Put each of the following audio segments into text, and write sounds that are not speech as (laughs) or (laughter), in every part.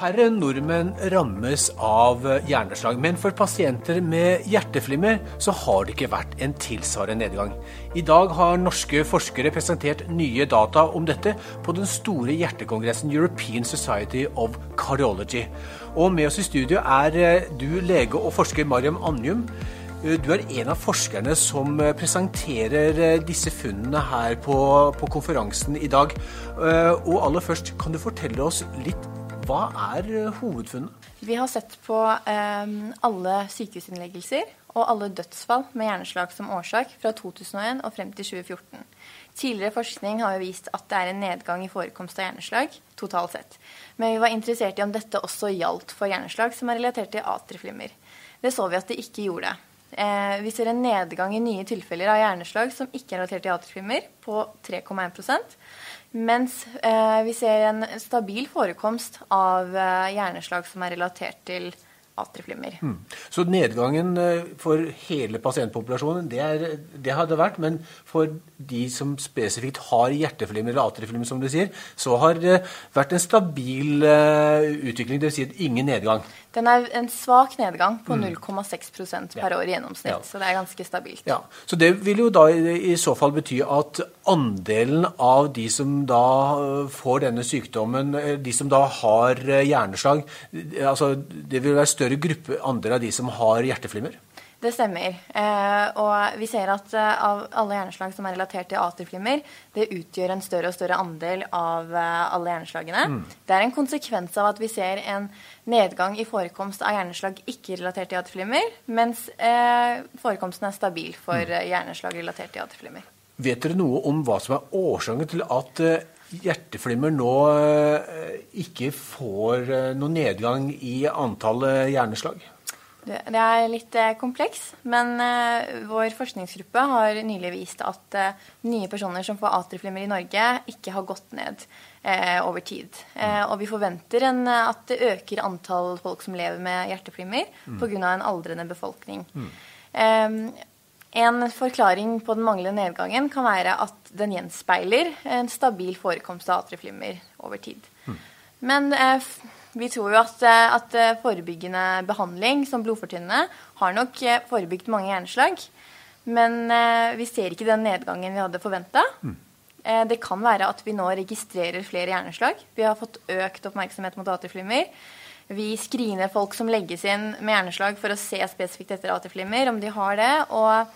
Færre nordmenn rammes av hjerneslag, men for pasienter med hjerteflimmer så har det ikke vært en tilsvarende nedgang. I dag har norske forskere presentert nye data om dette på den store hjertekongressen European Society of Cardiology. Og med oss i studio er eh, du lege og forsker Mariam Anjum. Eh, du er en av forskerne som eh, presenterer disse funnene her på, på konferansen i dag. Og aller først, kan du fortelle oss litt hva er eh, hovedfunnet? Vi har sett på um, alle sykehusinnleggelser og alle dødsfall med hjerneslag som årsak fra 2001 og frem til 2014. Tidligere forskning har jo vist at det er en nedgang i forekomst av hjerneslag totalt sett. Men vi var interessert i om dette også gjaldt for hjerneslag som er relatert til atrieflimmer. Det så vi at det ikke gjorde. Eh, vi ser en nedgang i nye tilfeller av hjerneslag som ikke er relatert til atriflimmer, på 3,1 mens eh, vi ser en stabil forekomst av eh, hjerneslag som er relatert til atriflimmer. Mm. Så nedgangen eh, for hele pasientpopulasjonen, det, er, det har vært. Men for de som spesifikt har hjerteflimmer eller atrieflimmer, som du sier, så har det vært en stabil uh, utvikling. Dvs. Si ingen nedgang. Den er en svak nedgang på 0,6 mm. per år i gjennomsnitt. Ja. Så det er ganske stabilt. Ja. Så det vil jo da i så fall bety at andelen av de som da øh, får denne sykdommen, øh, de som da har øh, hjerneslag, altså det vil være større gruppe andel av de som har hjerteflimmer? Det stemmer. Eh, og vi ser at eh, av alle hjerneslag som er relatert til atrieflimmer, det utgjør en større og større andel av eh, alle hjerneslagene. Mm. Det er en konsekvens av at vi ser en nedgang i forekomst av hjerneslag ikke relatert til atrieflimmer, mens eh, forekomsten er stabil for mm. hjerneslag relatert til atrieflimmer. Vet dere noe om hva som er årsaken til at hjerteflimmer nå ikke får noen nedgang i antallet hjerneslag? Det er litt eh, kompleks, men eh, vår forskningsgruppe har nylig vist at eh, nye personer som får atrieflimmer i Norge, ikke har gått ned over tid. og vi forventer en, at det øker antall folk som lever med hjerteflimmer mm. pga. en aldrende befolkning. Mm. en forklaring på den manglende nedgangen kan være at den gjenspeiler en stabil forekomst av atrieflimmer over tid. Mm. Men vi tror jo at, eh, at, eh, forebyggende behandling som blodfortynnende har nok eh, forebygd mange hjerneslag. Men vi ser ikke den nedgangen vi hadde forventa. Mm. Det kan være at vi nå registrerer flere hjerneslag. Vi har fått økt oppmerksomhet mot atrieflimmer. Vi screener folk som legges inn med hjerneslag for å se spesifikt etter atrieflimmer, om de har det. Og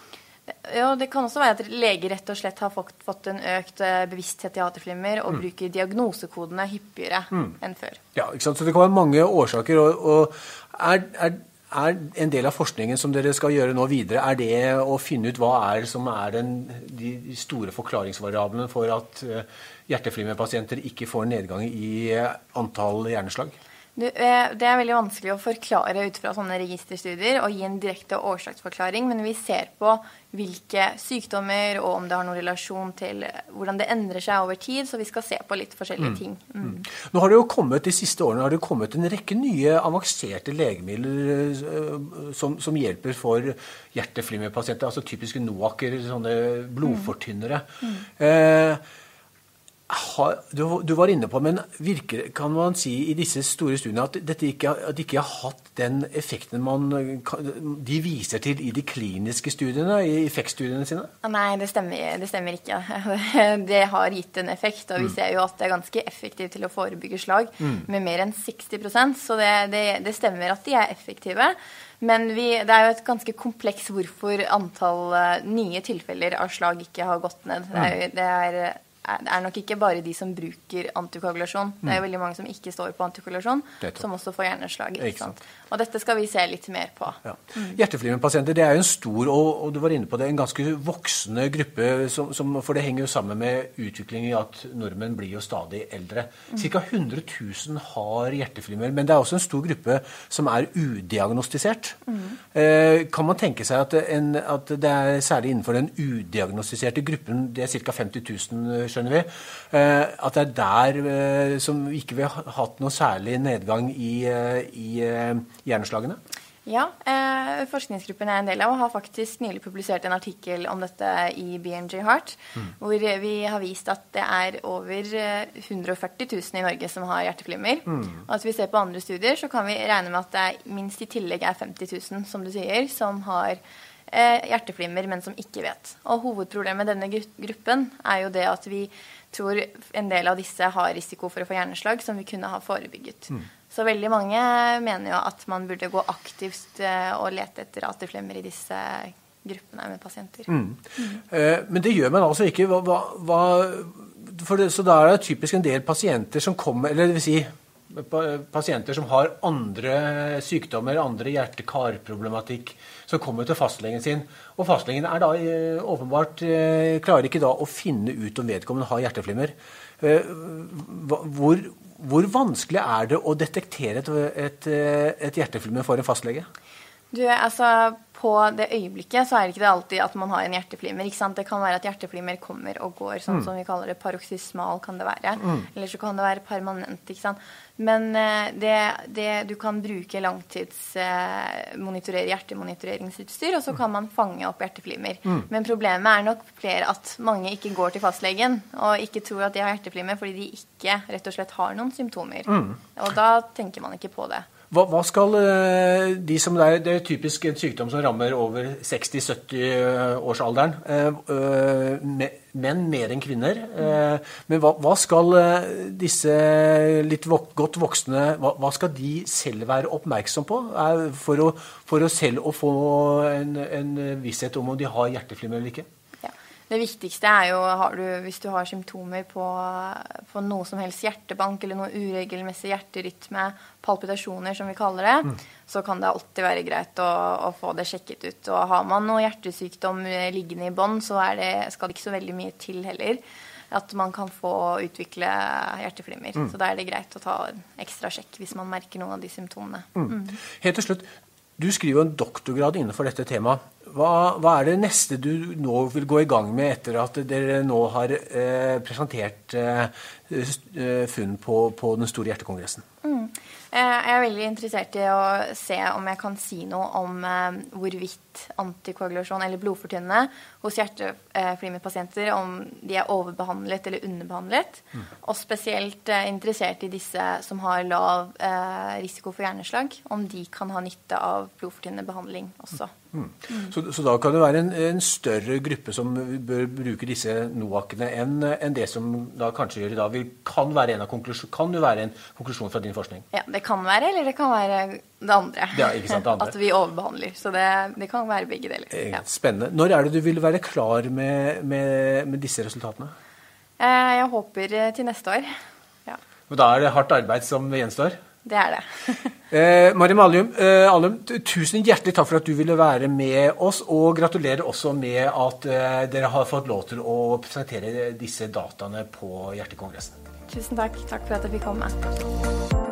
ja, Det kan også være at leger rett og slett har fått, en økt eh, bevissthet i atrieflimmer og mm. bruker diagnosekodene hyppigere mm. enn før. Ja, ikke sant? Så Det kan være mange årsaker. og, og er, er, er, en del av forskningen som dere skal gjøre nå videre, er det å finne ut hva er som er den, de store forklaringsvariablene for at uh, hjerteflimmerpasienter ikke får nedgang i uh, antall hjerneslag? Det er veldig vanskelig å forklare ut fra sånne registerstudier og gi en direkte årsaksforklaring, men vi ser på hvilke sykdommer og om det har noen relasjon til hvordan det endrer seg over tid. Så vi skal se på litt forskjellige mm. ting. Mm. Mm. Nå har det jo kommet, De siste årene har det kommet en rekke nye avanserte legemidler uh, som, som, hjelper for hjerteflimmerpasienter. Altså typiske NOAC-er, sånne blodfortynnere. Mm. Uh, du, du, var inne på, men virker, kan man si i disse store studiene at dette ikke, at ikke har hatt den effekten man, de viser til i de kliniske studiene, i effektstudiene sine? Nei, det stemmer, det stemmer ikke. (laughs) Det har gitt en effekt, og vi mm. ser jo at det er ganske effektivt til å forebygge slag mm. med mer enn 60% så det, det, det stemmer at de er effektive. Men vi, det er jo et ganske kompleks hvorfor antall eh, nye tilfeller av slag ikke har gått ned. Det er, det er det er nok ikke bare de som bruker antikoagulasjon. Det er jo mm. veldig mange som ikke står på antikoagulasjon, som også får hjerneslag. Og dette skal vi se litt mer på. Ja. Mm. Hjerteflimmerpasienter det er jo en stor og, og, du var inne på det, en ganske voksende gruppe, som, som, for det henger jo sammen med utviklingen i at nordmenn blir jo stadig eldre. Ca. 100 000 har hjerteflimmer, men det er også en stor gruppe som er udiagnostisert. Mm. Eh, kan man tenke seg at, en, at, det er særlig innenfor den udiagnostiserte gruppen, det er ca. 50 000 skjønner vi. Eh, at det er der eh, som vi ikke har ha hatt noe særlig nedgang i, eh, i hjerneslagene? Ja, eh, forskningsgruppen jeg er en del av, har faktisk nylig publisert en artikkel om dette i BNG Heart, mm. hvor vi har vist at det er over 140 000 i Norge som har hjerteflimmer. Mm. Og hvis vi ser på andre studier, så kan vi regne med at det minst i tillegg er 50 000, som du sier, som har hjerteflimmer, men som ikke vet. Og hovedproblemet med denne gruppen er jo det at vi tror en del av disse har risiko for å få hjerneslag som vi kunne ha forebygget. Mm. Så veldig mange mener jo at man burde gå aktivt eh, og lete etter atrieflimmer i disse gruppene med pasienter. Mm. Mm. Eh, men det gjør man altså ikke. Hva, hva, det, så da er det typisk en del pasienter som kommer Eller det vil si pasienter som har andre sykdommer, andre hjerte-kar-problematikk, som kommer til fastlegen sin. Og fastlegen er da eh, åpenbart eh, klarer ikke da å finne ut om vedkommende har hjerteflimmer. Eh, hvor, hvor vanskelig er det å detektere et, et, et hjerteflimmer for en fastlege? Du, altså På det øyeblikket så er det ikke det alltid at man har en hjerteflimmer. ikke sant? Det kan være at hjerteflimmer kommer og går, sånn mm. som vi kaller det paroksysmal kan det være. Mm. Eller så kan det være permanent. ikke sant? Men eh, det, det, du kan bruke langtidsmonitorere, hjertemonitoreringsutstyr, og så kan man fange opp hjerteflimmer. Mm. Men problemet er nok flere at mange ikke går til fastlegen og ikke tror at de har hjerteflimmer fordi de ikke rett og slett har noen symptomer. Mm. Og da tenker man ikke på det. Hva, hva, skal eh, de som det er, det er typisk en sykdom som rammer over 60-70-årsalderen. Eh, menn mer enn kvinner. Eh, men hva, hva skal disse litt godt voksne hva, hva, skal de selv være oppmerksom på for å, for å selv å få en, en visshet om om de har hjerteflimmer eller ikke? Det viktigste er jo du, hvis du har symptomer på, på, noe som helst hjertebank eller noe uregelmessig hjerterytme, palpitasjoner som vi kaller det, mm. så kan det alltid være greit å, å, få det sjekket ut. Og har man noe hjertesykdom liggende i bånn, så det, skal det ikke så veldig mye til heller. At man kan få utvikle hjerteflimmer. Mm. Så da er det greit å ta en ekstra sjekk hvis man merker noen av de symptomene. Mm. mm. Helt til slutt, du skriver en doktorgrad innenfor dette temaet. Hva, hva, er det neste du nå vil gå i gang med etter at dere nå har eh, presentert eh, eh funn på, på, den store hjertekongressen? Mm. Eh, jeg er veldig interessert i å se om jeg kan si noe om eh, hvorvidt antikoagulasjon eller blodfortynnende hos hjerteflimmerpasienter om de er overbehandlet eller underbehandlet. Mm. Og spesielt interessert i disse som har lav risiko for hjerneslag, om de kan ha nytte av blodfortynnende behandling også. Mm. Så, så, da kan det være en, en, større gruppe som bør bruke disse NOAC-ene enn en det som da kanskje i dag, kan, være en kan jo være en konklusjon fra din forskning? Ja, det kan være, eller det kan være det andre. Ja, ikke sant, det andre. At vi overbehandler. Så det, det kan være begge deler. Eh, ja. Spennende. Når er det du vil være klar med, med, med disse resultatene? Eh, jeg håper eh, til neste år. Ja. Men da er det hardt arbeid som gjenstår? Det er det. (laughs) eh, Mari Allum, eh, Alum, tusen hjertelig takk for at du ville være med oss, og gratulerer også med at eh, dere har fått lov til å presentere disse dataene på Hjertekongressen. Tusen takk. Takk for at jeg fikk komme.